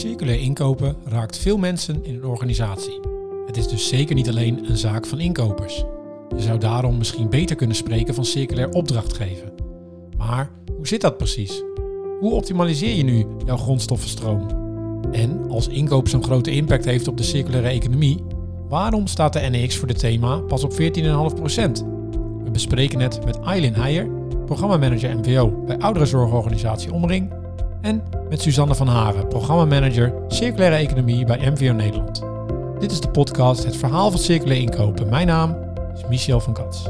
Circulair inkopen raakt veel mensen in een organisatie. Het is dus zeker niet alleen een zaak van inkopers. Je zou daarom misschien beter kunnen spreken van circulair opdrachtgeven. Maar hoe zit dat precies? Hoe optimaliseer je nu jouw grondstoffenstroom? En als inkoop zo'n grote impact heeft op de circulaire economie, waarom staat de NEX voor dit thema pas op 14,5%? We bespreken het met Eileen Heijer, programmamanager MVO bij ouderenzorgorganisatie Omring, en met Suzanne van Haren, programmamanager Circulaire Economie bij MVO Nederland. Dit is de podcast Het Verhaal van Circulair Inkopen. Mijn naam is Michel van Kats.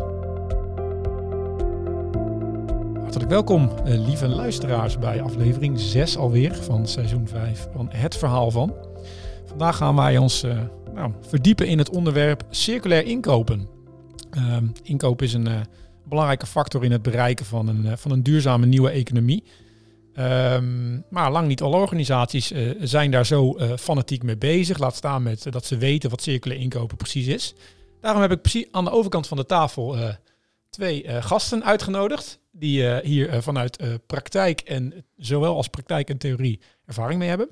Hartelijk welkom, eh, lieve luisteraars, bij aflevering 6 alweer van seizoen 5 van Het Verhaal van. Vandaag gaan wij ons uh, nou, verdiepen in het onderwerp circulair inkopen. Uh, inkoop is een uh, belangrijke factor in het bereiken van een, van een duurzame nieuwe economie. Um, maar lang niet alle organisaties uh, zijn daar zo uh, fanatiek mee bezig. Laat staan met uh, dat ze weten wat circulair inkopen precies is. Daarom heb ik aan de overkant van de tafel twee gasten uitgenodigd. Die hier vanuit praktijk en zowel als praktijk en theorie ervaring mee hebben.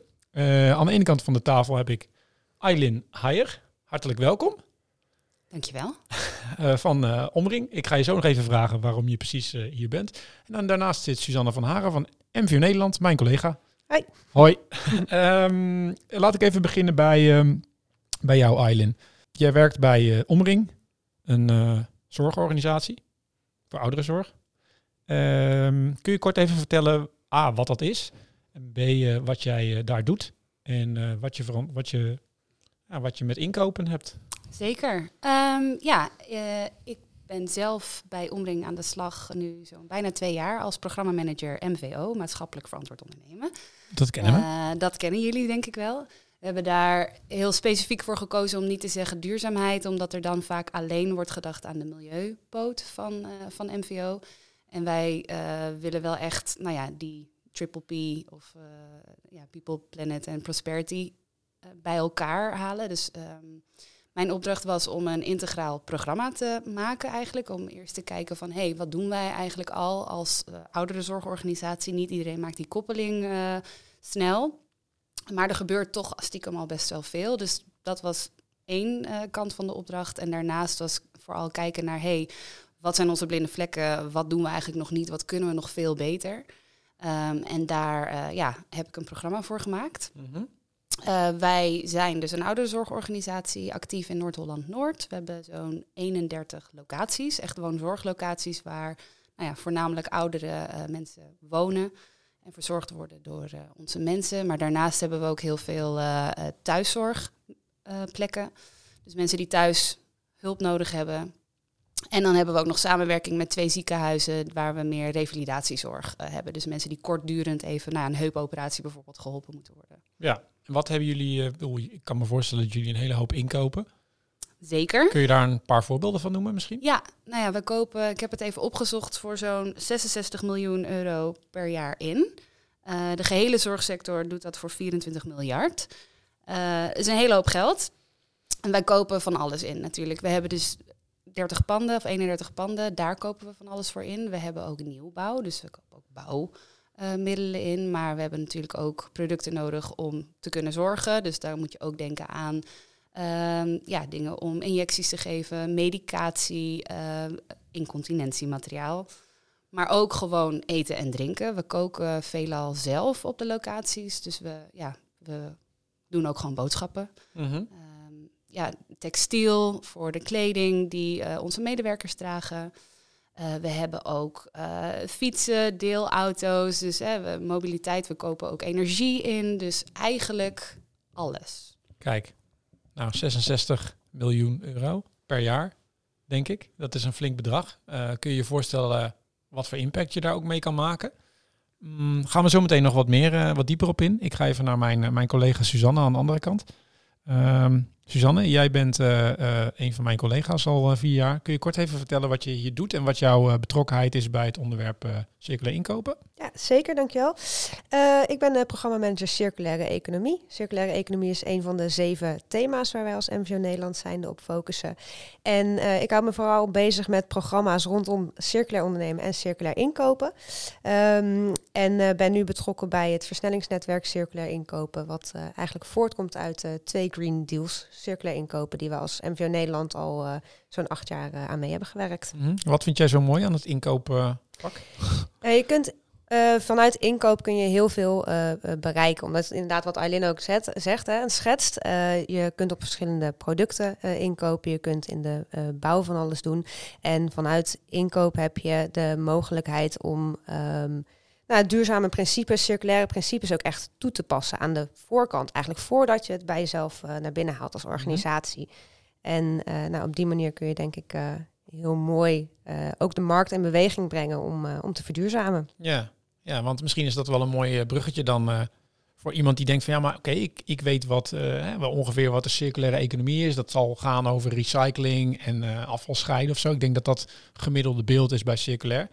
aan de ene kant van de tafel heb ik Eileen Heijer. Hartelijk welkom. Dankjewel. Uh, van uh, Omring. Ik ga je zo nog even vragen waarom je precies uh, hier bent. En dan daarnaast zit Suzanne van Haren van MVO Nederland, mijn collega. Hoi. Hoi. um, laat ik even beginnen bij, um, bij jou, Eileen. Jij werkt bij Omring, een zorgorganisatie voor ouderenzorg. Um, kun je kort even vertellen, A, wat dat is, en B, wat jij daar doet en wat, je wat, je, wat je met inkopen hebt? Zeker. Um, ja, uh, ik ben zelf bij Omring aan de slag nu zo'n bijna twee jaar als programmamanager MVO, maatschappelijk verantwoord ondernemen. Dat kennen we. Uh, dat kennen jullie denk ik wel. We hebben daar heel specifiek voor gekozen om niet te zeggen duurzaamheid, omdat er dan vaak alleen wordt gedacht aan de milieupoot van, uh, van MVO. En wij willen wel echt, nou ja, die triple P of ja, People, Planet en Prosperity bij elkaar halen. Dus um, mijn opdracht was om een integraal programma te maken eigenlijk. Om eerst te kijken van, hé, hey, wat doen wij eigenlijk al als uh, ouderenzorgorganisatie? Niet iedereen maakt die koppeling uh, snel. Maar er gebeurt toch stiekem al best wel veel. Dus dat was één uh, kant van de opdracht. En daarnaast was vooral kijken naar, hé, hey, wat zijn onze blinde vlekken? Wat doen we eigenlijk nog niet? Wat kunnen we nog veel beter? Um, en daar ja, heb ik een programma voor gemaakt. -hmm. Uh, wij zijn dus een ouderenzorgorganisatie actief in Noord-Holland-Noord. We hebben zo'n 31 locaties, echt woonzorglocaties waar nou ja, voornamelijk oudere uh, mensen wonen en verzorgd worden door uh, onze mensen. Maar daarnaast hebben we ook heel veel thuiszorgplekken. dus mensen die thuis hulp nodig hebben. En dan hebben we ook nog samenwerking met twee ziekenhuizen waar we meer revalidatiezorg hebben. Dus mensen die kortdurend even na nou, een heupoperatie bijvoorbeeld geholpen moeten worden. Ja, wat hebben jullie, uh, ik kan me voorstellen dat jullie een hele hoop inkopen. Zeker. Kun je daar een paar voorbeelden van noemen misschien? Ja, nou ja, we kopen, ik heb het even opgezocht, voor zo'n 66 miljoen euro per jaar in. Uh, de gehele zorgsector doet dat voor 24 miljard. Uh, is een hele hoop geld. En wij kopen van alles in natuurlijk. We hebben dus 30 panden of 31 panden, daar kopen we van alles voor in. We hebben ook nieuwbouw, dus we kopen ook bouw. Uh, middelen in. Maar we hebben natuurlijk ook producten nodig om te kunnen zorgen. Dus daar moet je ook denken aan uh, ja, dingen om injecties te geven, medicatie, uh, incontinentiemateriaal. Maar ook gewoon eten en drinken. We koken veelal zelf op de locaties. Dus we, ja, we doen ook gewoon boodschappen. Mm -hmm. Ja, textiel voor de kleding die onze medewerkers dragen. Uh, we hebben ook uh, fietsen, deelauto's, dus we, mobiliteit. We kopen ook energie in, dus eigenlijk alles. Kijk, nou 66 miljoen euro per jaar, denk ik. Dat is een flink bedrag. Kun je je voorstellen wat voor impact je daar ook mee kan maken? Mm, gaan we zo meteen nog wat meer, wat dieper op in. Ik ga even naar mijn, mijn collega Suzanne aan de andere kant. Um, Suzanne, jij bent uh, uh, een van mijn collega's al uh, vier jaar. Kun je kort even vertellen wat je hier doet en wat jouw betrokkenheid is bij het onderwerp circulaire inkopen? Ja, zeker, dankjewel. ik ben programmamanager Circulaire Economie. Circulaire Economie is een van de zeven thema's waar wij als MVO Nederland zijn op focussen. En ik hou me vooral bezig met programma's rondom circulair ondernemen en circulair inkopen. Um, en ben nu betrokken bij het versnellingsnetwerk Circulair Inkopen, wat eigenlijk voortkomt uit twee Green Deals circulair inkopen die we als MVO Nederland al uh, zo'n acht jaar uh, aan mee hebben gewerkt. Mm -hmm. Wat vind jij zo mooi aan het inkopen? Uh, je kunt vanuit inkoop kun je heel veel bereiken. Omdat inderdaad wat Eileen ook zet, zegt hè, en schetst. je kunt op verschillende producten inkopen. Je kunt in de bouw van alles doen. En vanuit inkoop heb je de mogelijkheid om um, nou, duurzame principes, circulaire principes ook echt toe te passen aan de voorkant. Eigenlijk voordat je het bij jezelf uh, naar binnen haalt als mhm. organisatie. En uh, nou, op die manier kun je denk ik uh, heel mooi ook de markt in beweging brengen om, om te verduurzamen. Ja. ja, want misschien is dat wel een mooi bruggetje dan voor iemand die denkt van ja, maar oké, ik, ik weet wat hè, wel ongeveer wat de circulaire economie is. Dat zal gaan over recycling en afval scheiden of zo. Ik denk dat dat gemiddelde beeld is bij circulair.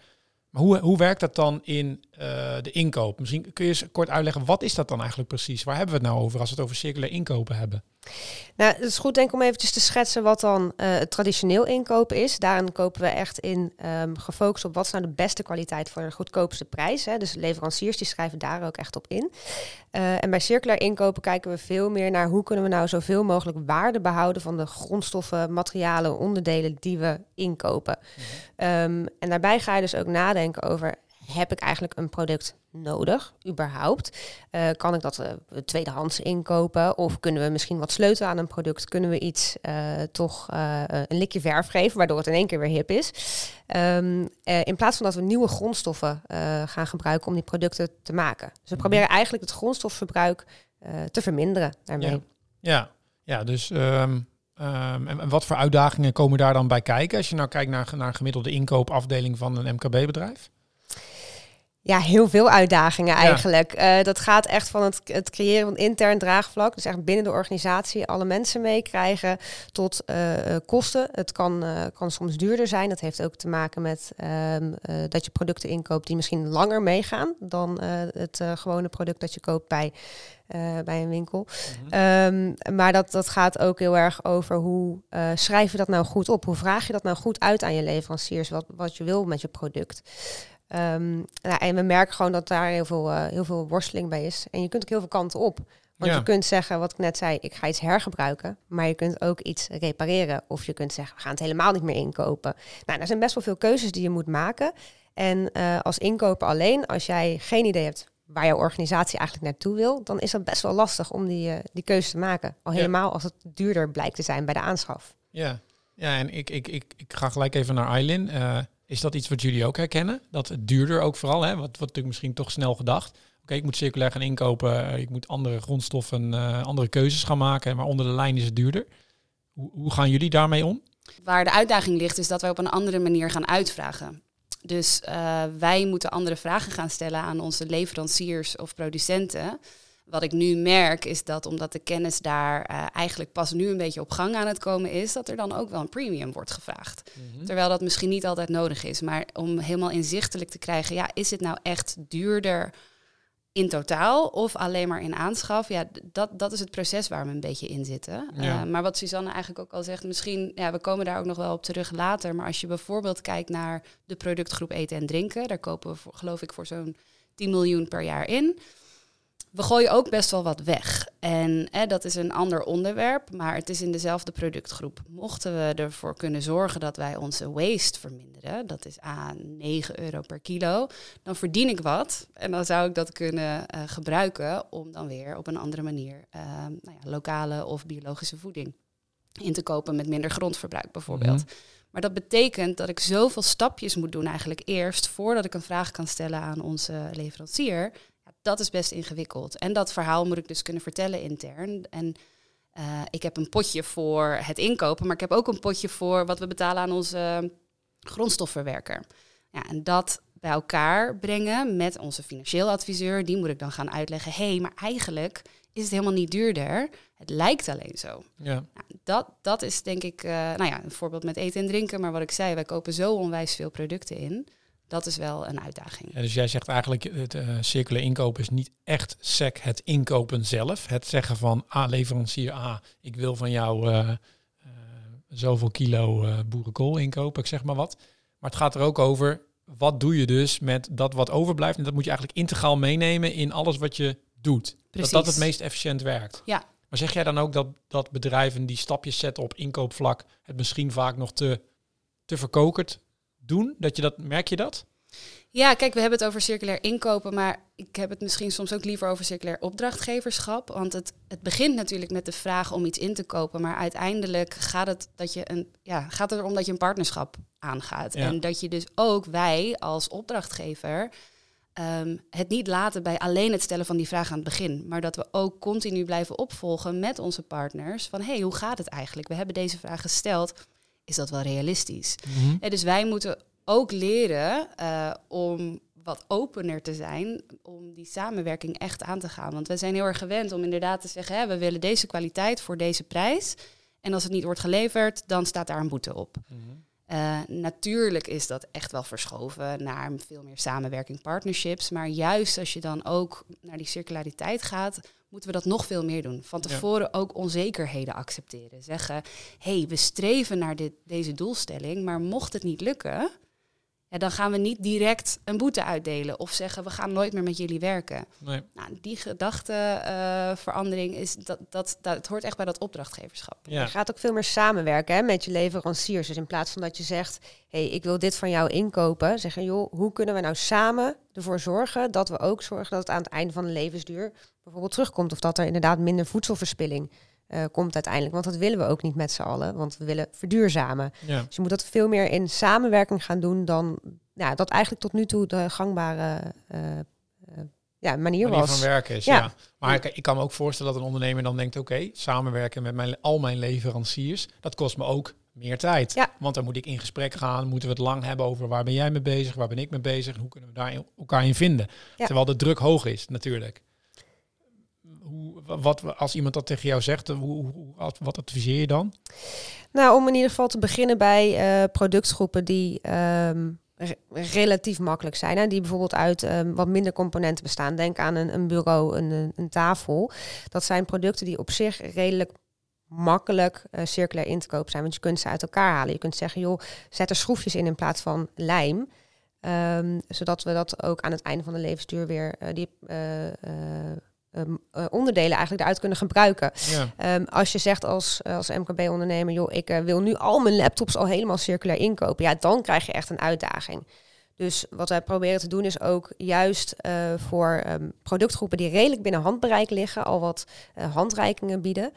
Maar hoe, hoe werkt dat dan in uh, de inkoop? Misschien kun je eens kort uitleggen, wat is dat dan eigenlijk precies? Waar hebben we het nou over als we het over circulair inkopen hebben? Nou, het is goed denk ik om eventjes te schetsen wat dan uh, het traditioneel inkopen is. Daarin kopen we echt in um, gefocust op wat is nou de beste kwaliteit voor de goedkoopste prijs. Hè. Dus leveranciers die schrijven daar ook echt op in. Uh, en bij circulair inkopen kijken we veel meer naar hoe kunnen we nou zoveel mogelijk waarde behouden van de grondstoffen, materialen, onderdelen die we inkopen. Mm um, en daarbij ga je dus ook nadenken over heb ik eigenlijk een product nodig, überhaupt? Uh, kan ik dat uh, tweedehands inkopen? Of kunnen we misschien wat sleutelen aan een product? Kunnen we iets uh, toch een likje verf geven, waardoor het in één keer weer hip is? Um, in plaats van dat we nieuwe grondstoffen gaan gebruiken om die producten te maken. Dus we mhm. proberen eigenlijk het grondstofverbruik te verminderen daarmee. Ja, ja. ja dus... Um... Um, en, wat voor uitdagingen komen daar dan bij kijken als je nou kijkt naar, naar gemiddelde inkoopafdeling van een MKB-bedrijf? Ja, heel veel uitdagingen eigenlijk. Ja. Uh, dat gaat echt van het, het, creëren van intern draagvlak, dus echt binnen de organisatie alle mensen meekrijgen, tot uh, kosten. Het kan, uh, kan soms duurder zijn. Dat heeft ook te maken met um, dat je producten inkoopt die misschien langer meegaan dan het gewone product dat je koopt bij, bij een winkel. -hmm. um, maar dat, dat gaat ook heel erg over hoe schrijf je dat nou goed op? Hoe vraag je dat nou goed uit aan je leveranciers, wat, wat je wil met je product? Um, nou, en we merken gewoon dat daar heel veel, uh, heel veel worsteling bij is. En je kunt ook heel veel kanten op. Want ja. je kunt zeggen, wat ik net zei, ik ga iets hergebruiken. Maar je kunt ook iets repareren. Of je kunt zeggen, we gaan het helemaal niet meer inkopen. Nou, er zijn best wel veel keuzes die je moet maken. En uh, als inkoper alleen, als jij geen idee hebt waar jouw organisatie eigenlijk naartoe wil, dan is dat best wel lastig om die, uh, die keuze te maken. Al helemaal ja. als het duurder blijkt te zijn bij de aanschaf. Ja, ja en ik, ik, ik, ik ga gelijk even naar Eileen. Is dat iets wat jullie ook herkennen? Dat het duurder ook vooral, hè? Wat, wat natuurlijk misschien toch snel gedacht. Oké, ik moet circulair gaan inkopen, eh, ik moet andere grondstoffen, uh, andere keuzes gaan maken, maar onder de lijn is het duurder. Hoe, hoe gaan jullie daarmee om? Waar de uitdaging ligt, is dat wij op een andere manier gaan uitvragen. Dus uh, wij moeten andere vragen gaan stellen aan onze leveranciers of producenten. Wat ik nu merk is dat omdat de kennis daar uh, eigenlijk pas nu een beetje op gang aan het komen is, dat er dan ook wel een premium wordt gevraagd. Mm -hmm. Terwijl dat misschien niet altijd nodig is. Maar om helemaal inzichtelijk te krijgen, ja, is het nou echt duurder in totaal of alleen maar in aanschaf? Ja, dat, dat is het proces waar we een beetje in zitten. Ja. Uh, maar wat Suzanne eigenlijk ook al zegt, misschien, ja, we komen daar ook nog wel op terug later. Maar als je bijvoorbeeld kijkt naar de productgroep eten en drinken, daar kopen we voor, geloof ik voor zo'n 10 miljoen per jaar in we gooien ook best wel wat weg. En hè, dat is een ander onderwerp, maar het is in dezelfde productgroep. Mochten we ervoor kunnen zorgen dat wij onze waste verminderen, dat is aan 9 euro per kilo, dan verdien ik wat. En dan zou ik dat kunnen uh, gebruiken om dan weer op een andere manier uh, nou ja, lokale of biologische voeding in te kopen met minder grondverbruik bijvoorbeeld. Mm -hmm. Maar dat betekent dat ik zoveel stapjes moet doen eigenlijk eerst voordat ik een vraag kan stellen aan onze leverancier dat is best ingewikkeld. En dat verhaal moet ik dus kunnen vertellen intern. En uh, ik heb een potje voor het inkopen, maar ik heb ook een potje voor wat we betalen aan onze grondstofverwerker. Ja, en dat bij elkaar brengen met onze financieel adviseur, die moet ik dan gaan uitleggen. Hé, hey, maar eigenlijk is het helemaal niet duurder. Het lijkt alleen zo. Ja. Nou, dat, dat is denk ik, uh, nou ja, een voorbeeld met eten en drinken. Maar wat ik zei, wij kopen zo onwijs veel producten in. Dat is wel een uitdaging. Ja, dus jij zegt eigenlijk, het uh, circulair inkopen is niet echt sec het inkopen zelf. Het zeggen van, ah, leverancier A, ik wil van jou uh, zoveel kilo boerenkool inkopen, ik zeg maar wat. Maar het gaat er ook over, wat doe je dus met dat wat overblijft? En dat moet je eigenlijk integraal meenemen in alles wat je doet. Precies. Dat dat het meest efficiënt werkt. Ja. Maar zeg jij dan ook dat, dat bedrijven die stapjes zetten op inkoopvlak het misschien vaak nog te, te verkokerd doen? Dat je dat, merk je dat? Ja, kijk, we hebben het over circulair inkopen, maar ik heb het misschien soms ook liever over circulair opdrachtgeverschap. Want het, het begint natuurlijk met de vraag om iets in te kopen, maar uiteindelijk gaat het, dat je een, ja, gaat het erom dat je een partnerschap aangaat. Ja. En dat je dus ook wij als opdrachtgever um, het niet laten bij alleen het stellen van die vraag aan het begin, maar dat we ook continu blijven opvolgen met onze partners van hey, hoe gaat het eigenlijk? We hebben deze vraag gesteld. Is dat wel realistisch? Mhm. En dus wij moeten ook leren uh, om wat opener te zijn, om die samenwerking echt aan te gaan. Want we zijn heel erg gewend om inderdaad te zeggen, hè, we willen deze kwaliteit voor deze prijs. En als het niet wordt geleverd, dan staat daar een boete op. Mhm. Uh, natuurlijk is dat echt wel verschoven naar veel meer samenwerking, partnerships. Maar juist als je dan ook naar die circulariteit gaat, moeten we dat nog veel meer doen. Van tevoren ja. ook onzekerheden accepteren. Zeggen, hé, hey, we streven naar dit, deze doelstelling, maar mocht het niet lukken, ja, dan gaan we niet direct een boete uitdelen of zeggen, we gaan nooit meer met jullie werken. Nee. Nou, die gedachteverandering uh, is dat, dat, dat het hoort echt bij dat opdrachtgeverschap. Ja. Je gaat ook veel meer samenwerken hè, met je leveranciers. Dus in plaats van dat je zegt, hé, hey, ik wil dit van jou inkopen, zeggen, joh, hoe kunnen we nou samen ervoor zorgen dat we ook zorgen dat het aan het einde van de levensduur bijvoorbeeld terugkomt of dat er inderdaad minder voedselverspilling uh, komt uiteindelijk. Want dat willen we ook niet met z'n allen, want we willen verduurzamen. Ja. Dus je moet dat veel meer in samenwerking gaan doen dan ja, dat eigenlijk tot nu toe de gangbare uh, ja, manier, manier was. van werken is. Ja. Ja. Maar ik, ik kan me ook voorstellen dat een ondernemer dan denkt: oké, samenwerken met mijn, al mijn leveranciers, dat kost me ook meer tijd. Ja. Want dan moet ik in gesprek gaan, moeten we het lang hebben over waar ben jij mee bezig, waar ben ik mee bezig en hoe kunnen we daar in- elkaar in vinden. Terwijl de druk hoog is, natuurlijk. Hoe, wat, als iemand dat tegen jou zegt, hoe, hoe, wat, adviseer je dan? Nou, om in ieder geval te beginnen bij uh, productgroepen die ehm, re- relatief makkelijk zijn. Hè? Die bijvoorbeeld uit ehm, wat minder componenten bestaan. Denk aan een, een bureau, een, een, tafel. Dat zijn producten die op zich redelijk makkelijk uh, circulair in te koop zijn. Want je kunt ze uit elkaar halen. Je kunt zeggen, joh, zet er schroefjes in in plaats van lijm. Um, zodat we dat ook aan het einde van de levensduur weer uh, die um, uh, onderdelen eigenlijk eruit kunnen gebruiken. Ja. Um, als je zegt als, als MKB-ondernemer, joh, ik uh, wil nu al mijn laptops al helemaal circulair inkopen, ja, dan krijg je echt een uitdaging. Dus wat wij proberen te doen is ook juist uh, voor um, productgroepen die redelijk binnen handbereik liggen, al wat handreikingen bieden.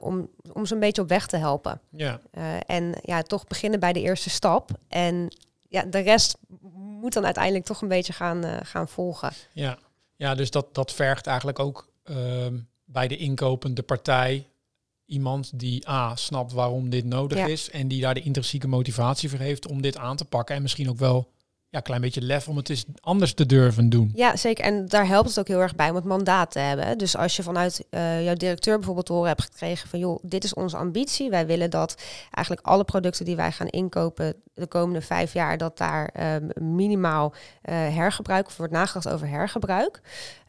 Om, om ze een beetje op weg te helpen. Ja. en ja, toch beginnen bij de eerste stap. En ja, de rest moet dan uiteindelijk toch een beetje gaan, gaan volgen. Ja. Ja, dus dat, dat vergt eigenlijk ook uh, bij de inkopende partij iemand die A snapt waarom dit nodig Ja. is en die daar de intrinsieke motivatie voor heeft om dit aan te pakken en misschien ook wel ja, klein beetje lef om het eens anders te durven doen. Ja, zeker. En daar helpt het ook heel erg bij om het mandaat te hebben. Dus als je vanuit uh, jouw directeur bijvoorbeeld horen hebt gekregen van joh, dit is onze ambitie. Wij willen dat eigenlijk alle producten die wij gaan inkopen de komende vijf jaar, dat daar um, minimaal uh, hergebruik of wordt nagedacht over hergebruik.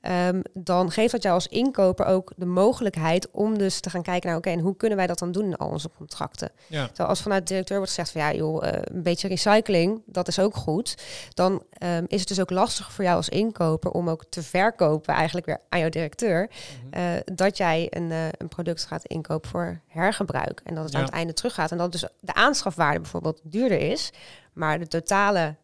Um, dan geeft dat jou als inkoper ook de mogelijkheid om dus te gaan kijken naar oké, okay, en hoe kunnen wij dat dan doen in al onze contracten. Ja. Terwijl als vanuit de directeur wordt gezegd van ja, joh, uh, een beetje recycling, dat is ook goed. Dan um, is het dus ook lastig voor jou als inkoper om ook te verkopen, eigenlijk weer aan jouw directeur, mm -hmm. uh, dat jij een, uh, een product gaat inkopen voor hergebruik. En dat het Ja. aan het einde teruggaat. En dat dus de aanschafwaarde bijvoorbeeld duurder is, maar de totale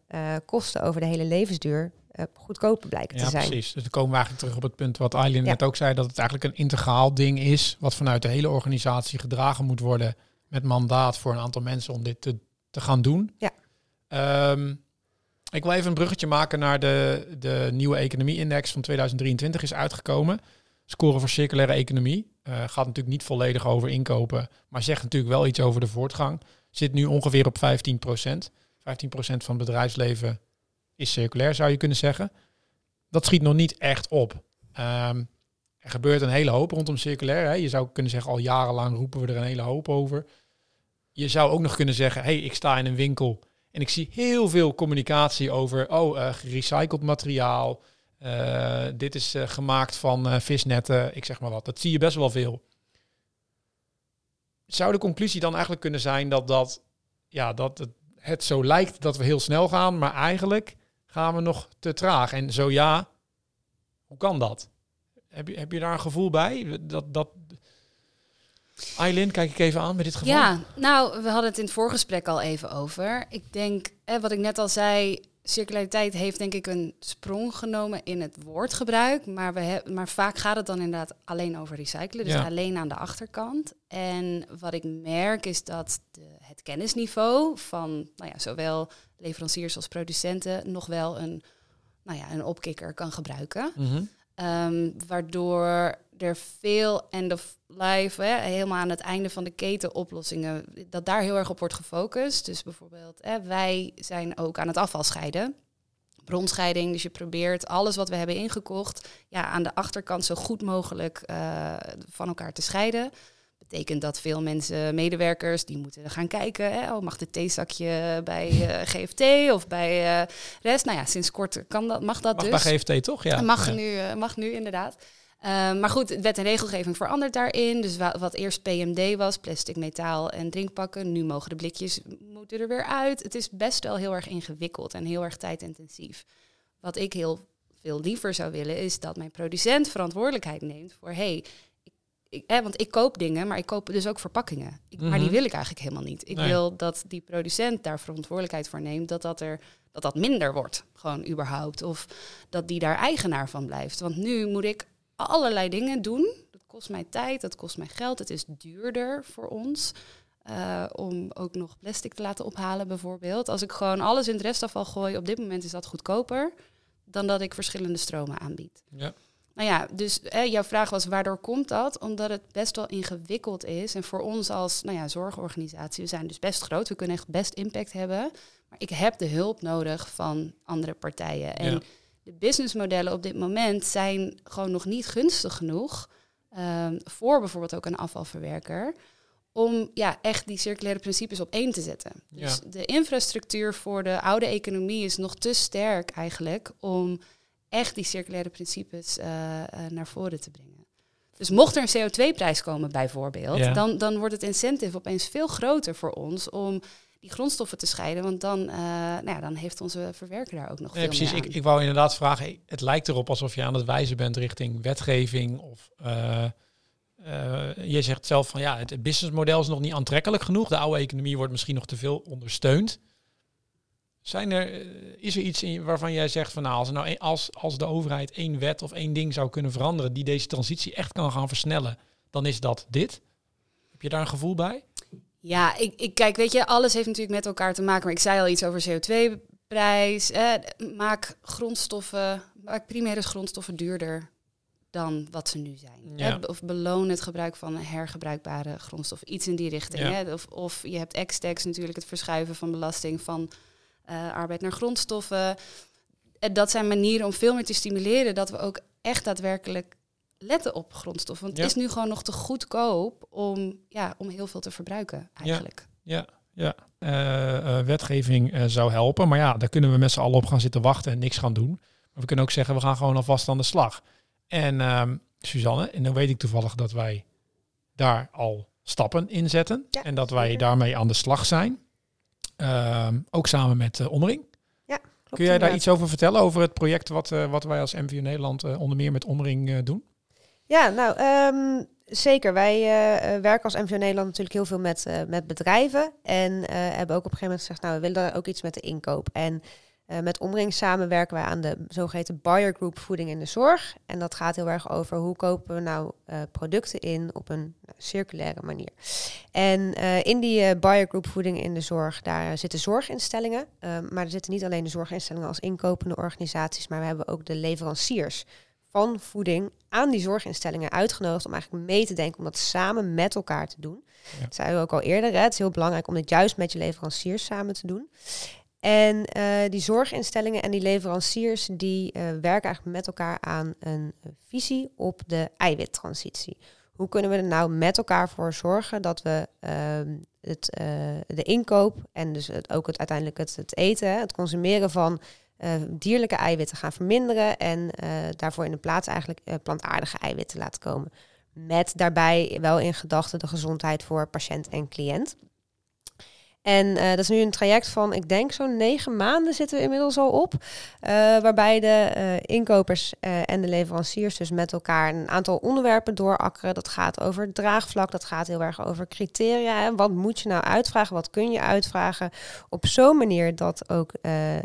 kosten over de hele levensduur goedkoper blijken Ja, te zijn. precies. Dus dan komen we eigenlijk terug op het punt wat Eileen Ja. net ook zei, dat het eigenlijk een integraal ding is, wat vanuit de hele organisatie gedragen moet worden met mandaat voor een aantal mensen om dit te, te gaan doen. Ja. Um, ik wil even een bruggetje maken naar de, de nieuwe economie-index van 2023 is uitgekomen. Score voor circulaire economie. Uh, gaat natuurlijk niet volledig over inkopen, maar zegt natuurlijk wel iets over de voortgang. Zit nu ongeveer op 15 procent. 15 procent van het bedrijfsleven is circulair, zou je kunnen zeggen. Dat schiet nog niet echt op. Um, er gebeurt een hele hoop rondom circulair. Hè. Je zou kunnen zeggen, al jarenlang roepen we er een hele hoop over. Je zou ook nog kunnen zeggen, hey, ik sta in een winkel en ik zie heel veel communicatie over, oh, uh, gerecycled materiaal. Uh, dit is uh, gemaakt van visnetten, ik zeg maar wat. Dat zie je best wel veel. Zou de conclusie dan eigenlijk kunnen zijn dat, dat, ja, dat het zo lijkt dat we heel snel gaan, maar eigenlijk gaan we nog te traag? En zo ja, hoe kan dat? Heb je, heb je daar een gevoel bij? Dat, dat... Eileen, kijk ik even aan met dit geval. Ja, nou, we hadden het in het voorgesprek al even over. Ik denk, wat ik net al zei, circulariteit heeft denk ik een sprong genomen in het woordgebruik. Maar, we maar vaak gaat het dan inderdaad alleen over recyclen. Dus alleen aan de achterkant. En wat ik merk is dat de, het kennisniveau van nou ja, zowel leveranciers als producenten nog wel een, nou ja, een opkikker kan gebruiken. Mm Ehm, waardoor er veel end of life, hè, helemaal aan het einde van de keten oplossingen, dat daar heel erg op wordt gefocust. Dus bijvoorbeeld, hè, wij zijn ook aan het afval scheiden. Bronscheiding, dus je probeert alles wat we hebben ingekocht, ja, aan de achterkant zo goed mogelijk uh, van elkaar te scheiden betekent dat veel mensen, medewerkers, die moeten gaan kijken. Hè, oh, mag de theezakje bij uh, eh, GFT of bij uh, rest? Nou ja, sinds kort kan dat, mag dat mag dus. bij GFT toch? Ja. Mag, Nu, uh, mag nu inderdaad. Maar goed, wet en regelgeving verandert daarin. Dus wat, wat, eerst PMD was, plastic, metaal en drinkpakken, nu mogen de blikjes moeten er weer uit. Het is best wel heel erg ingewikkeld en heel erg tijdintensief. Wat ik heel veel liever zou willen, is dat mijn producent verantwoordelijkheid neemt voor hey, ik, hè, want ik koop dingen, maar ik koop dus ook verpakkingen. Ik, Maar die mhm. wil ik eigenlijk helemaal niet. Ik wil dat die producent daar verantwoordelijkheid voor neemt, dat dat er dat dat minder wordt, gewoon überhaupt. Of dat die daar eigenaar van blijft. Want nu moet ik allerlei dingen doen. Dat kost mij tijd, dat kost mij geld. Het is duurder voor ons. Uh, om ook nog plastic te laten ophalen, bijvoorbeeld. Als ik gewoon alles in het restafval gooi, op dit moment is dat goedkoper dan dat ik verschillende stromen aanbied. Ja. Nou ja, dus hè, jouw vraag was waardoor komt dat? Omdat het best wel ingewikkeld is. En voor ons als nou ja, zorgorganisatie, we zijn dus best groot, we kunnen echt best impact hebben. Maar ik heb de hulp nodig van andere partijen. En de businessmodellen op dit moment zijn gewoon nog niet gunstig genoeg um, voor bijvoorbeeld ook een afvalverwerker. Om ja, echt die circulaire principes op één te zetten. Dus de infrastructuur voor de oude economie is nog te sterk eigenlijk om echt die circulaire principes eh, eh, naar voren te brengen. Dus mocht er een CO2-prijs komen bijvoorbeeld, dan, dan wordt het incentive opeens veel groter voor ons om die grondstoffen te scheiden. Want dan, uh, nou ja, dan heeft onze verwerker daar ook nog veel precies. Ik, ik wou inderdaad vragen, het lijkt erop alsof je aan het wijzen bent richting wetgeving. Of uh, je zegt zelf van ja, het businessmodel is nog niet aantrekkelijk genoeg. De oude economie wordt misschien nog te veel ondersteund. Zijn er, eh, is er iets in waarvan jij zegt van nou, als, nou als, als de overheid één wet of één ding zou kunnen veranderen die deze transitie echt kan gaan versnellen, dan is dat dit? Heb je daar een gevoel bij? Ja, ik, ik kijk, weet je, alles heeft natuurlijk met elkaar te maken. Maar ik zei al iets over CO2-prijs. Eh, maak grondstoffen, maak primaire grondstoffen duurder dan wat ze nu zijn. Ja. Of beloon het gebruik van hergebruikbare grondstoffen. Iets in die richting. Hè? Of, of je hebt ex-tax natuurlijk, het verschuiven van belasting van uh, arbeid naar grondstoffen. En dat zijn manieren om veel meer te stimuleren dat we ook echt daadwerkelijk letten op grondstoffen. Want het is nu gewoon nog te goedkoop om, ja, om heel veel te verbruiken eigenlijk. Ja, ja. Uh, uh, wetgeving zou helpen. Maar ja, daar kunnen we met z'n allen op gaan zitten wachten en niks gaan doen. Maar we kunnen ook zeggen, we gaan gewoon alvast aan de slag. En ehm, Suzanne, en dan weet ik toevallig dat wij daar al stappen in zetten. en dat wij daarmee aan de slag zijn. Ehm, ook samen met uh, Omring. Ja, Kun jij daar iets over vertellen, over het project wat, uh, wat wij als MVO Nederland uh, onder meer met Omring doen? Ja, nou, um, zeker. Wij werken als MVO Nederland natuurlijk heel veel met, met bedrijven. En hebben ook op een gegeven moment gezegd, nou, we willen daar ook iets met de inkoop. En met Omring samenwerken wij aan de zogeheten buyer group voeding in de zorg. En dat gaat heel erg over hoe kopen we nou producten in op een uh, circulaire manier. En in die buyer group voeding in de zorg, daar zitten zorginstellingen. maar er zitten niet alleen de zorginstellingen als inkopende organisaties, maar we hebben ook de leveranciers van voeding aan die zorginstellingen uitgenodigd om eigenlijk mee te denken om dat samen met elkaar te doen. Ja. Dat zei we ook al eerder. Hè? Het is heel belangrijk om dit juist met je leveranciers samen te doen. En die zorginstellingen en die leveranciers die werken eigenlijk met elkaar aan een visie op de eiwittransitie. Hoe kunnen we er nou met elkaar voor zorgen dat we ehm, het, de inkoop en dus het, ook het, uiteindelijk het, het eten, het consumeren van uh, dierlijke eiwitten gaan verminderen en uh, daarvoor in de plaats eigenlijk uh, plantaardige eiwitten laten komen. Met daarbij wel in gedachten de gezondheid voor patiënt en cliënt. En uh, dat is nu een traject van, ik denk zo'n negen maanden zitten we inmiddels al op. Uh, waarbij de uh, inkopers en de leveranciers dus met elkaar een aantal onderwerpen doorakkeren. Dat gaat over draagvlak, dat gaat heel erg over criteria. Hè. Wat moet je nou uitvragen, wat kun je uitvragen? Op zo'n manier dat ook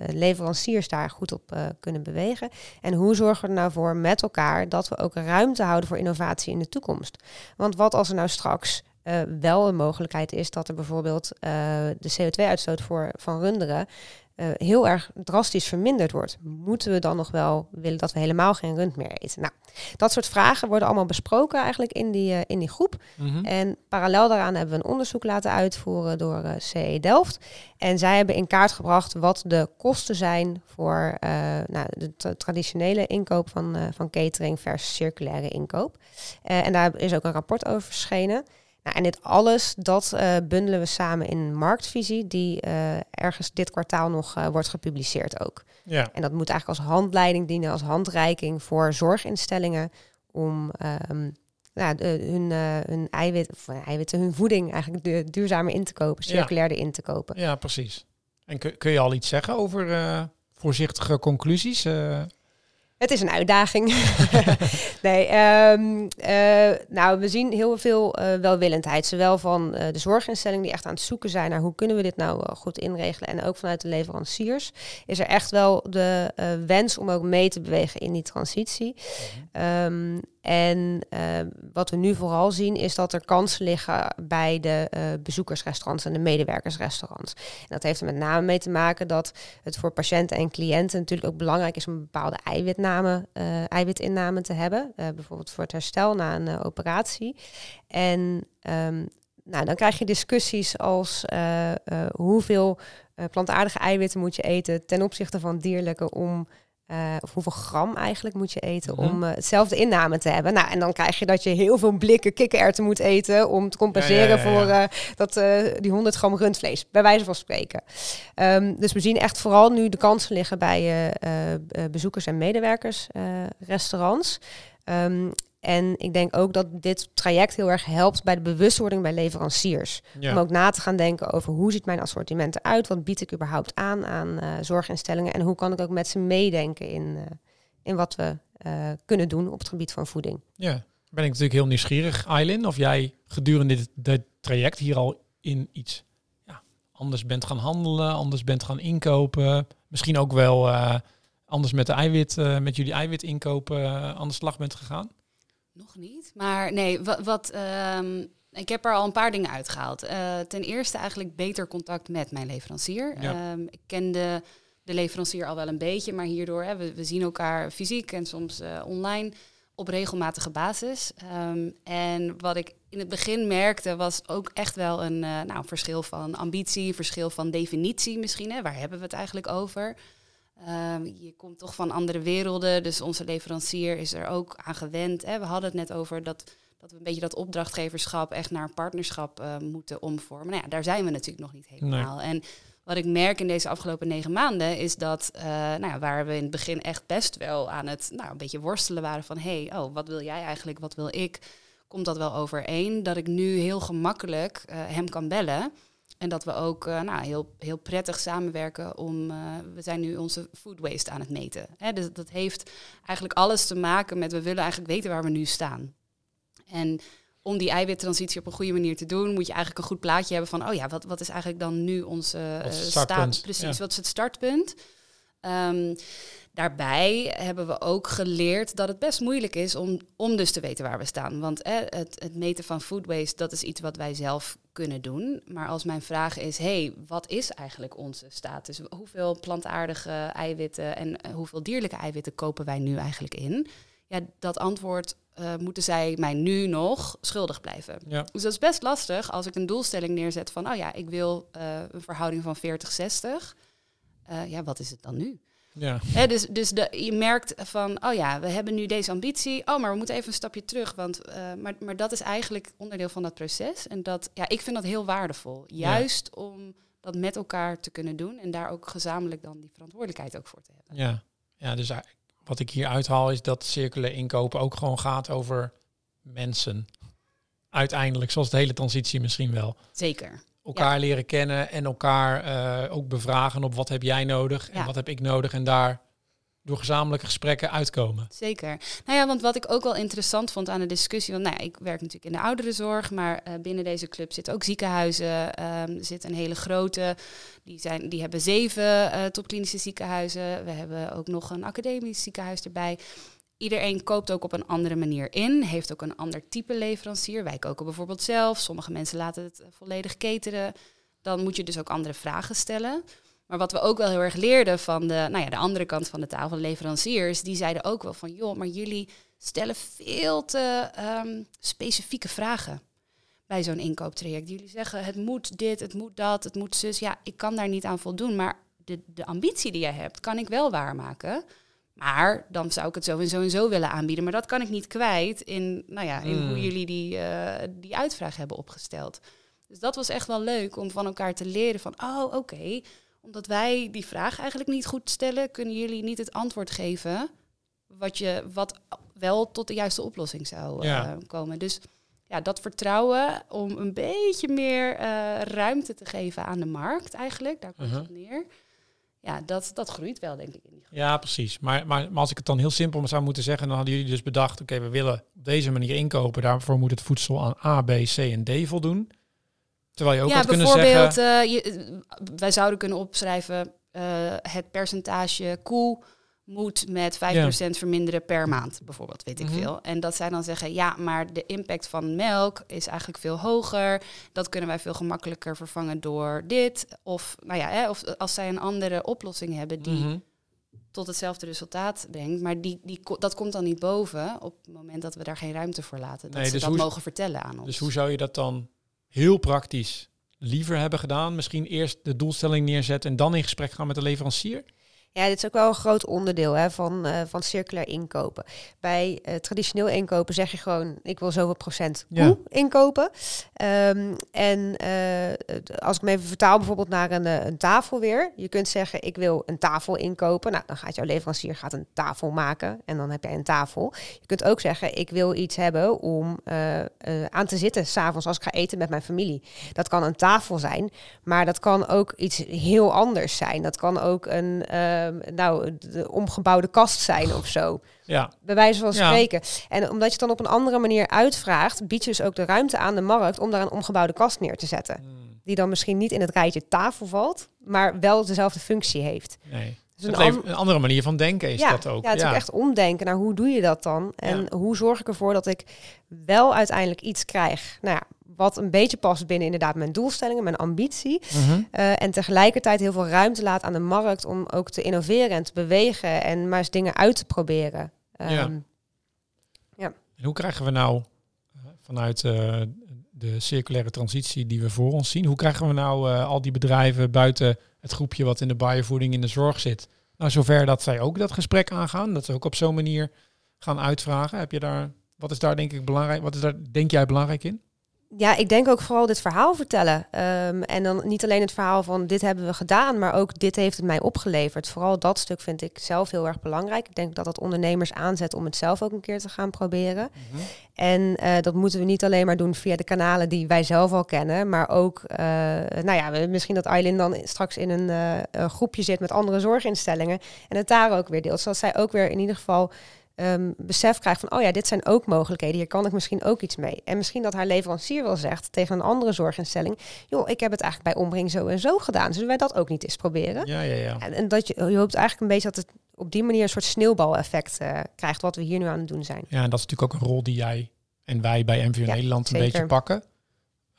leveranciers daar goed op kunnen bewegen. En hoe zorgen we er nou voor met elkaar dat we ook ruimte houden voor innovatie in de toekomst? Want wat als er nou straks uh, wel een mogelijkheid is dat er bijvoorbeeld uh, de CO2-uitstoot voor, van runderen uh, heel erg drastisch verminderd wordt. Moeten we dan nog wel willen dat we helemaal geen rund meer eten? Nou, dat soort vragen worden allemaal besproken eigenlijk in die, in die groep. Mm -hmm. En parallel daaraan hebben we een onderzoek laten uitvoeren door CE Delft. En zij hebben in kaart gebracht wat de kosten zijn voor nou, de traditionele inkoop van, van catering versus circulaire inkoop. en daar is ook een rapport over verschenen. Nou, en dit alles, dat uh, bundelen we samen in een marktvisie die uh, ergens dit kwartaal nog uh, wordt gepubliceerd ook. Ja. En dat moet eigenlijk als handleiding dienen, als handreiking voor zorginstellingen om um, nou, hun, hun eiwit, of, eiwitten, hun voeding eigenlijk du duurzamer in te kopen, circulairder ja. in te kopen. Ja, precies. En kun, kun je al iets zeggen over voorzichtige conclusies? Het is een uitdaging. nee, um, uh, nou, we zien heel veel uh, welwillendheid. Zowel van uh, de zorginstellingen die echt aan het zoeken zijn naar hoe kunnen we dit nou goed inregelen. En ook vanuit de leveranciers is er echt wel de wens om ook mee te bewegen in die transitie. Um, en uh, wat we nu vooral zien is dat er kansen liggen bij de uh, bezoekersrestaurants en de medewerkersrestaurants. En dat heeft er met name mee te maken dat het voor patiënten en cliënten natuurlijk ook belangrijk is om bepaalde eiwitname, uh, eiwitinname te hebben. bijvoorbeeld voor het herstel na een operatie. En um, nou, dan krijg je discussies als hoeveel plantaardige eiwitten moet je eten ten opzichte van dierlijke om uh, of hoeveel gram eigenlijk moet je eten mm -hmm. om uh, hetzelfde inname te hebben. Nou, en dan krijg je dat je heel veel blikken kikkererwten moet eten om te compenseren ja, ja, ja, voor uh, dat, die 100 gram rundvlees, bij wijze van spreken. Um, dus we zien echt vooral nu de kansen liggen bij bezoekers en medewerkers, restaurants. Um, en ik denk ook dat dit traject heel erg helpt bij de bewustwording bij leveranciers. Ja. Om ook na te gaan denken over hoe ziet mijn assortiment eruit? Wat bied ik überhaupt aan aan uh, zorginstellingen? En hoe kan ik ook met ze meedenken in, uh, in wat we uh, kunnen doen op het gebied van voeding? Ja, ben ik natuurlijk heel nieuwsgierig, Eileen, of jij gedurende dit, dit traject hier al in iets ja, anders bent gaan handelen, anders bent gaan inkopen. Misschien ook wel anders met de eiwit, met jullie eiwitinkopen aan de slag bent gegaan? Nog niet. Maar nee, wat. wat um, ik heb er al een paar dingen uitgehaald. Uh, ten eerste eigenlijk beter contact met mijn leverancier. Ja. Um, ik kende de leverancier al wel een beetje, maar hierdoor, hè, we, we zien elkaar fysiek en soms uh, online op regelmatige basis. Um, en wat ik in het begin merkte, was ook echt wel een uh, nou, verschil van ambitie, verschil van definitie misschien. Hè. Waar hebben we het eigenlijk over? Um, je komt toch van andere werelden, dus onze leverancier is er ook aan gewend. Hè. We hadden het net over dat, dat we een beetje dat opdrachtgeverschap echt naar een partnerschap uh, moeten omvormen. Nou ja, daar zijn we natuurlijk nog niet helemaal. Nee. En wat ik merk in deze afgelopen negen maanden is dat, uh, nou ja, waar we in het begin echt best wel aan het, nou, een beetje worstelen waren van, hé, hey, oh, wat wil jij eigenlijk, wat wil ik? Komt dat wel overeen? Dat ik nu heel gemakkelijk uh, hem kan bellen. En dat we ook uh, nou, heel, heel prettig samenwerken om. Uh, we zijn nu onze food waste aan het meten. Hè, dus dat heeft eigenlijk alles te maken met. We willen eigenlijk weten waar we nu staan. En om die eiwittransitie op een goede manier te doen, moet je eigenlijk een goed plaatje hebben van. Oh ja, wat, wat is eigenlijk dan nu onze uh, staat? Precies, ja. wat is het startpunt? Um, Daarbij hebben we ook geleerd dat het best moeilijk is om, om dus te weten waar we staan. Want eh, het, het, meten van food waste, dat is iets wat wij zelf kunnen doen. Maar als mijn vraag is, hey, wat is eigenlijk onze status? Hoeveel plantaardige eiwitten en eh, hoeveel dierlijke eiwitten kopen wij nu eigenlijk in? Ja, dat antwoord uh, moeten zij mij nu nog schuldig blijven. Ja. Dus dat is best lastig als ik een doelstelling neerzet van, oh ja, ik wil uh, een verhouding van 40-60. eh, ja, wat is het dan nu? Ja. Dus dus de, je merkt van, oh ja, we hebben nu deze ambitie. Oh, maar we moeten even een stapje terug. Want, eh, maar, maar dat is eigenlijk onderdeel van dat proces. En dat, ja, ik vind dat heel waardevol. Juist om dat met elkaar te kunnen doen. En daar ook gezamenlijk dan die verantwoordelijkheid ook voor te hebben. Ja, ja dus wat ik hier uithaal is dat circulair inkopen ook gewoon gaat over mensen. Uiteindelijk, zoals de hele transitie misschien wel. Zeker. Elkaar leren kennen en elkaar eh, ook bevragen op wat heb jij nodig en Ja. wat heb ik nodig. En daar door gezamenlijke gesprekken uitkomen. Zeker. Nou ja, want wat ik ook wel interessant vond aan de discussie, want nou ja, ik werk natuurlijk in de ouderenzorg, maar eh, binnen deze club zitten ook ziekenhuizen. ehm, er zit een hele grote, die, zijn, die hebben zeven eh topklinische ziekenhuizen. We hebben ook nog een academisch ziekenhuis erbij. Iedereen koopt ook op een andere manier in, heeft ook een ander type leverancier. Wij koken bijvoorbeeld zelf, sommige mensen laten het eh, volledig cateren. Dan moet je dus ook andere vragen stellen. Maar wat we ook wel heel erg leerden van de, nou ja, de andere kant van de tafel, leveranciers, die zeiden ook wel van, joh, maar jullie stellen veel te ehm, specifieke vragen bij zo'n inkooptraject. Jullie zeggen, het moet dit, het moet dat, het moet zus. Ja, ik kan daar niet aan voldoen, maar de, de ambitie die jij hebt, kan ik wel waarmaken. Maar dan zou ik het zo en zo en zo willen aanbieden. Maar dat kan ik niet kwijt in, nou ja, in Mm. hoe jullie die, eh, die uitvraag hebben opgesteld. Dus dat was echt wel leuk om van elkaar te leren van, oh oké, omdat wij die vraag eigenlijk niet goed stellen, kunnen jullie niet het antwoord geven wat, je, wat wel tot de juiste oplossing zou Ja. eh, komen. Dus ja, dat vertrouwen om een beetje meer eh, ruimte te geven aan de markt eigenlijk, daar komt Uh-huh. het neer. Ja, dat, dat groeit wel, denk ik. In die Ja, precies. Maar, maar, maar als ik het dan heel simpel zou moeten zeggen, dan hadden jullie dus bedacht, oké, we willen op deze manier inkopen. Daarvoor moet het voedsel aan A, B, C en D voldoen. Terwijl je ook ja, had kunnen bijvoorbeeld, zeggen... eh, je, eh, wij zouden kunnen opschrijven eh, het percentage koe moet met 5% verminderen per maand, bijvoorbeeld, weet ik Mhm. veel. En dat zij dan zeggen, ja, maar de impact van melk is eigenlijk veel hoger. Dat kunnen wij veel gemakkelijker vervangen door dit. Of, nou ja, hè, of als zij een andere oplossing hebben die Mhm. tot hetzelfde resultaat brengt, maar die, die, dat komt dan niet boven op het moment dat we daar geen ruimte voor laten. Dat Nee, ze dus dat mogen vertellen aan ons. Dus hoe zou je dat dan heel praktisch liever hebben gedaan? Misschien eerst de doelstelling neerzetten en dan in gesprek gaan met de leverancier? Ja, dit is ook wel een groot onderdeel hè, van, eh, van circulair inkopen. Bij eh, traditioneel inkopen zeg je gewoon, ik wil zoveel procent Ja. koe inkopen. Ehm, en eh, als ik me even vertaal bijvoorbeeld naar een, een tafel weer. Je kunt zeggen, ik wil een tafel inkopen. Nou, dan gaat jouw leverancier gaat een tafel maken en dan heb jij een tafel. Je kunt ook zeggen, ik wil iets hebben om aan te zitten s'avonds als ik ga eten met mijn familie. Dat kan een tafel zijn, maar dat kan ook iets heel anders zijn. Dat kan ook een nou, de omgebouwde kast zijn of zo. Ja, Bij wijze van Ja. spreken. En omdat je het dan op een andere manier uitvraagt, bied je dus ook de ruimte aan de markt om daar een omgebouwde kast neer te zetten. Hmm, Die dan misschien niet in het rijtje tafel valt, maar wel dezelfde functie heeft. nee. Dus een an- een andere manier van denken is ja, dat ook. Ja, het is ook echt omdenken naar hoe doe je dat dan? En Ja. hoe zorg ik ervoor dat ik wel uiteindelijk iets krijg, nou ja, wat een beetje past binnen inderdaad mijn doelstellingen, mijn ambitie. Mhm. Eh, en tegelijkertijd heel veel ruimte laat aan de markt om ook te innoveren en te bewegen en maar eens dingen uit te proberen. Ja. Ehm, En hoe krijgen we nou eh, vanuit eh, de circulaire transitie die we voor ons zien, hoe krijgen we nou al die bedrijven buiten het groepje wat in de biovoeding in de zorg zit, nou zover dat zij ook dat gesprek aangaan, dat ze ook op zo'n manier gaan uitvragen? Heb je daar, wat is daar denk ik belangrijk, wat is daar denk jij belangrijk in? Ja, ik denk ook vooral dit verhaal vertellen. Ehm, en dan niet alleen het verhaal van dit hebben we gedaan, maar ook dit heeft het mij opgeleverd. Vooral dat stuk vind ik zelf heel erg belangrijk. Ik denk dat dat ondernemers aanzet om het zelf ook een keer te gaan proberen. En eh, dat moeten we niet alleen maar doen via de kanalen die wij zelf al kennen, maar ook, eh, nou ja, misschien dat Eileen dan straks in een eh, een groepje zit met andere zorginstellingen en het daar ook weer deelt, zodat zij ook weer in ieder geval ehm, besef krijgt van, oh ja, dit zijn ook mogelijkheden, hier kan ik misschien ook iets mee. En misschien dat haar leverancier wel zegt tegen een andere zorginstelling, joh, ik heb het eigenlijk bij Omring zo en zo gedaan, zullen wij dat ook niet eens proberen? Ja, ja, ja. En, en dat je, je hoopt eigenlijk een beetje dat het op die manier een soort sneeuwbaleffect eh, krijgt, wat we hier nu aan het doen zijn. Ja, en dat is natuurlijk ook een rol die jij en wij bij MVO Ja, Nederland een zeker. beetje pakken.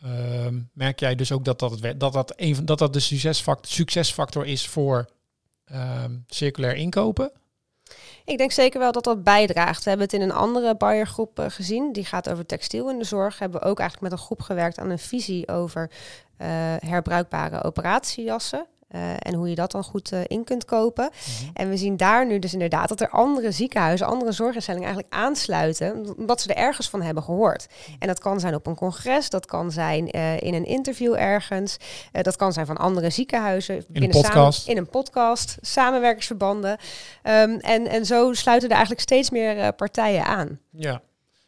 Ehm, merk jij dus ook dat dat, het, dat, dat, een van, dat, dat de succesfactor, succesfactor is voor ehm, circulair inkopen? Ik denk zeker wel dat dat bijdraagt. We hebben het in een andere Bayer-groep eh, gezien. Die gaat over textiel in de zorg. Hebben we ook eigenlijk met een groep gewerkt aan een visie over eh, herbruikbare operatiejassen. Uh, en hoe je dat dan goed uh, in kunt kopen. Mhm. En we zien daar nu dus inderdaad dat er andere ziekenhuizen, andere zorginstellingen eigenlijk aansluiten, omdat ze er ergens van hebben gehoord. En dat kan zijn op een congres, dat kan zijn uh, in een interview ergens, dat kan zijn van andere ziekenhuizen. In een podcast. Samen, in een podcast, samenwerkingsverbanden. Um, en, en zo sluiten er eigenlijk steeds meer partijen aan. Ja.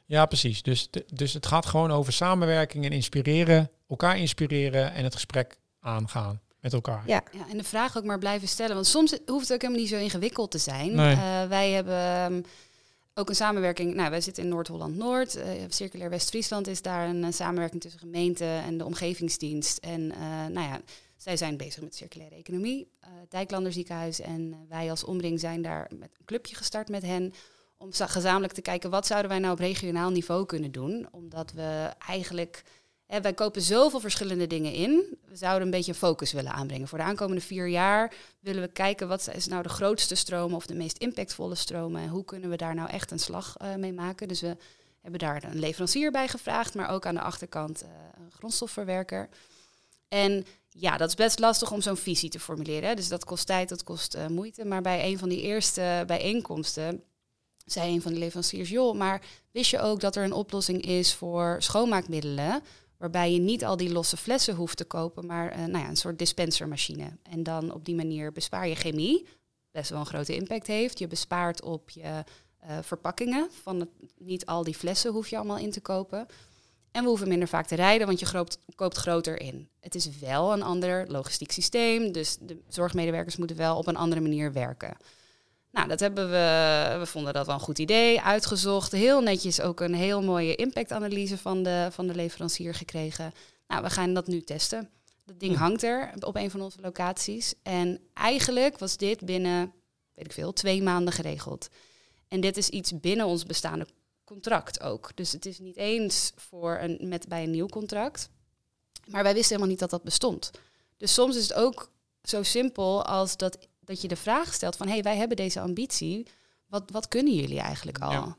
Ja, precies. Dus, dus het gaat gewoon over samenwerking en inspireren, elkaar inspireren en het gesprek aangaan met elkaar. Ja. ja, en de vraag ook maar blijven stellen. Want soms hoeft het ook helemaal niet zo ingewikkeld te zijn. Uh, wij hebben um, ook een samenwerking. Nou, wij zitten in Noord-Holland-Noord. Uh, Circulair West-Friesland is daar een, samenwerking tussen gemeente en de omgevingsdienst. En uh, nou ja, zij zijn bezig met circulaire economie. Dijklander ziekenhuis en wij als Omring zijn daar met een clubje gestart met hen om gezamenlijk te kijken wat zouden wij nou op regionaal niveau kunnen doen. Omdat we eigenlijk, wij kopen zoveel verschillende dingen in. We zouden een beetje focus willen aanbrengen. Voor de aankomende vier jaar willen we kijken wat is nou de grootste stromen of de meest impactvolle stromen. En hoe kunnen we daar nou echt een slag uh, mee maken. Dus we hebben daar een leverancier bij gevraagd, maar ook aan de achterkant uh, een grondstofverwerker. En ja, dat is best lastig om zo'n visie te formuleren. Dus dat kost tijd, dat kost uh, moeite. Maar bij een van die eerste bijeenkomsten zei een van de leveranciers, joh, maar wist je ook dat er een oplossing is voor schoonmaakmiddelen, waarbij je niet al die losse flessen hoeft te kopen, maar uh, nou ja, een soort dispensermachine. En dan op die manier bespaar je chemie, best wel een grote impact heeft. Je bespaart op je uh, verpakkingen, van niet al die flessen hoef je allemaal in te kopen. En we hoeven minder vaak te rijden, want je koopt groter in. Het is wel een ander logistiek systeem, dus de zorgmedewerkers moeten wel op een andere manier werken. Nou, dat hebben we, we vonden dat wel een goed idee, uitgezocht. Heel netjes ook een heel mooie impactanalyse van de, van de leverancier gekregen. Nou, we gaan dat nu testen. Dat ding hangt er op een van onze locaties. En eigenlijk was dit binnen, weet ik veel, twee maanden geregeld. En dit is iets binnen ons bestaande contract ook. Dus het is niet eens voor een, met, bij een nieuw contract. Maar wij wisten helemaal niet dat dat bestond. Dus soms is het ook zo simpel als dat dat je de vraag stelt van hé, hey, wij hebben deze ambitie. Wat, wat kunnen jullie eigenlijk al?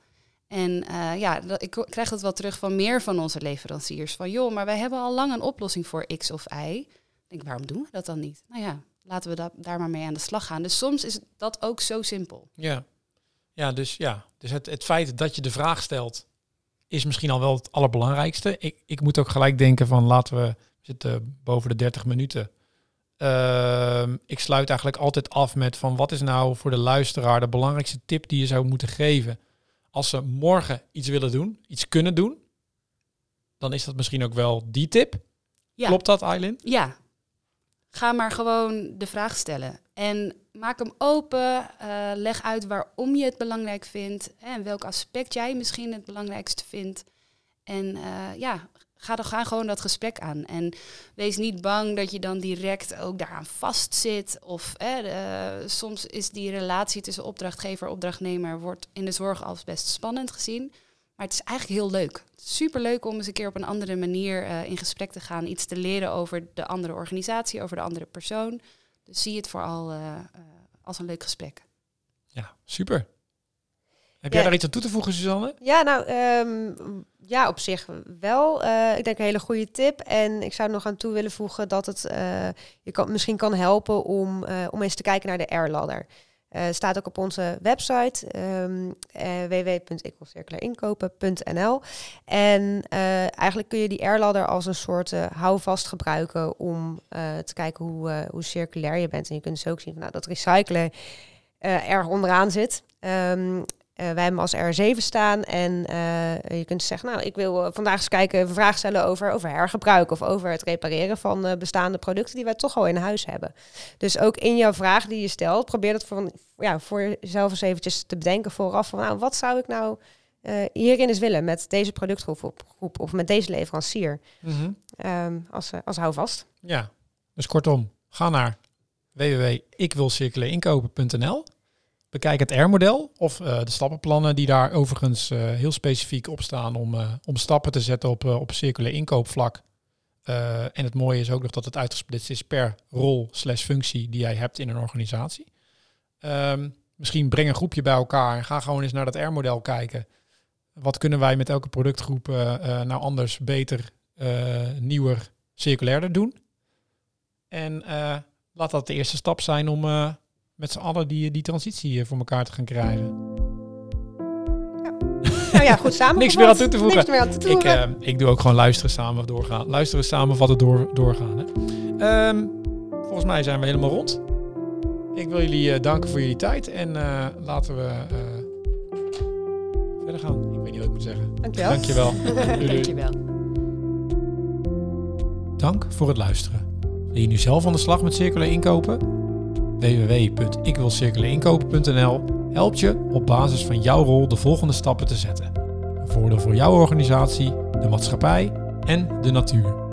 En uh, ja, ik krijg dat wel terug van meer van onze leveranciers. Van joh, maar wij hebben al lang een oplossing voor X of Y. Ik denk, waarom doen we dat dan niet? Nou ja, laten we da daar maar mee aan de slag gaan. Dus soms is dat ook zo simpel. Ja, ja dus ja, dus het, het feit dat je de vraag stelt, is misschien al wel het allerbelangrijkste. Ik, ik moet ook gelijk denken van laten we, we zitten boven de 30 minuten. Ehm, ik sluit eigenlijk altijd af met van wat is nou voor de luisteraar de belangrijkste tip die je zou moeten geven als ze morgen iets willen doen, iets kunnen doen, dan is dat misschien ook wel die tip. Ja. Klopt dat, Eileen? Ja. Ga maar gewoon de vraag stellen. En maak hem open. Uh, leg uit waarom je het belangrijk vindt. En welk aspect jij misschien het belangrijkste vindt. En uh, ja, ga, dan, ga gewoon dat gesprek aan. En wees niet bang dat je dan direct ook daaraan vastzit. Of soms is die relatie tussen opdrachtgever en opdrachtnemer... wordt in de zorg als best spannend gezien. Maar het is eigenlijk heel leuk. Super leuk om eens een keer op een andere manier uh, in gesprek te gaan. Iets te leren over de andere organisatie, over de andere persoon. Dus zie het vooral uh, als een leuk gesprek. Ja, super. Heb jij daar iets aan toe te voegen, Suzanne? Ja, nou, ehm, ja, op zich wel. Uh, ik denk een hele goede tip. En ik zou nog aan toe willen voegen dat het uh, je kan, misschien kan helpen om, uh, om eens te kijken naar de R-ladder. staat ook op onze website um. En eigenlijk kun je die R-ladder als een soort houvast gebruiken om te kijken hoe, hoe circulair je bent. En je kunt dus ook zien van, nou, dat recyclen erg onderaan zit. Um, uh, wij hebben als R7 staan en uh, je kunt zeggen, nou, ik wil uh, vandaag eens kijken, een vraag stellen over, over hergebruik of over het repareren van bestaande producten die wij toch al in huis hebben. Dus ook in jouw vraag die je stelt, probeer dat voor, ja, voor jezelf eens eventjes te bedenken vooraf van, nou, wat zou ik nou hierin eens willen met deze productgroep groep, of met deze leverancier mm -hmm. als, als houvast. Ja, dus kortom, ga naar www.ikwilcirculairinkopen.nl Bekijk het R-model of uh, de stappenplannen die daar overigens uh, heel specifiek op staan om, uh, om stappen te zetten op, op circulair inkoopvlak. en het mooie is ook nog dat het uitgesplitst is per rol slash functie die jij hebt in een organisatie. Um, misschien breng een groepje bij elkaar en ga gewoon eens naar dat R-model kijken. Wat kunnen wij met elke productgroep nou anders, beter, nieuwer, circulairder doen? En laat dat de eerste stap zijn om met z'n allen die, die transitie voor elkaar te gaan krijgen. Nou ja, goed samen. Niks meer aan toe te voegen. Niks meer aan toe te voegen. Ik, uh, ik doe ook gewoon luisteren samen doorgaan. Luisteren samenvatten door, doorgaan. Hè. Um, volgens mij zijn we helemaal rond. Ik wil jullie uh, danken voor jullie tijd en uh, laten we verder gaan. Ik weet niet wat ik moet zeggen. Dankjewel. Dankjewel. Dankjewel. Dank voor het luisteren. Wil je nu zelf aan de slag met circulair inkopen? www.ikwilcirculairinkopen.nl helpt je op basis van jouw rol de volgende stappen te zetten. Een voordeel voor jouw organisatie, de maatschappij en de natuur.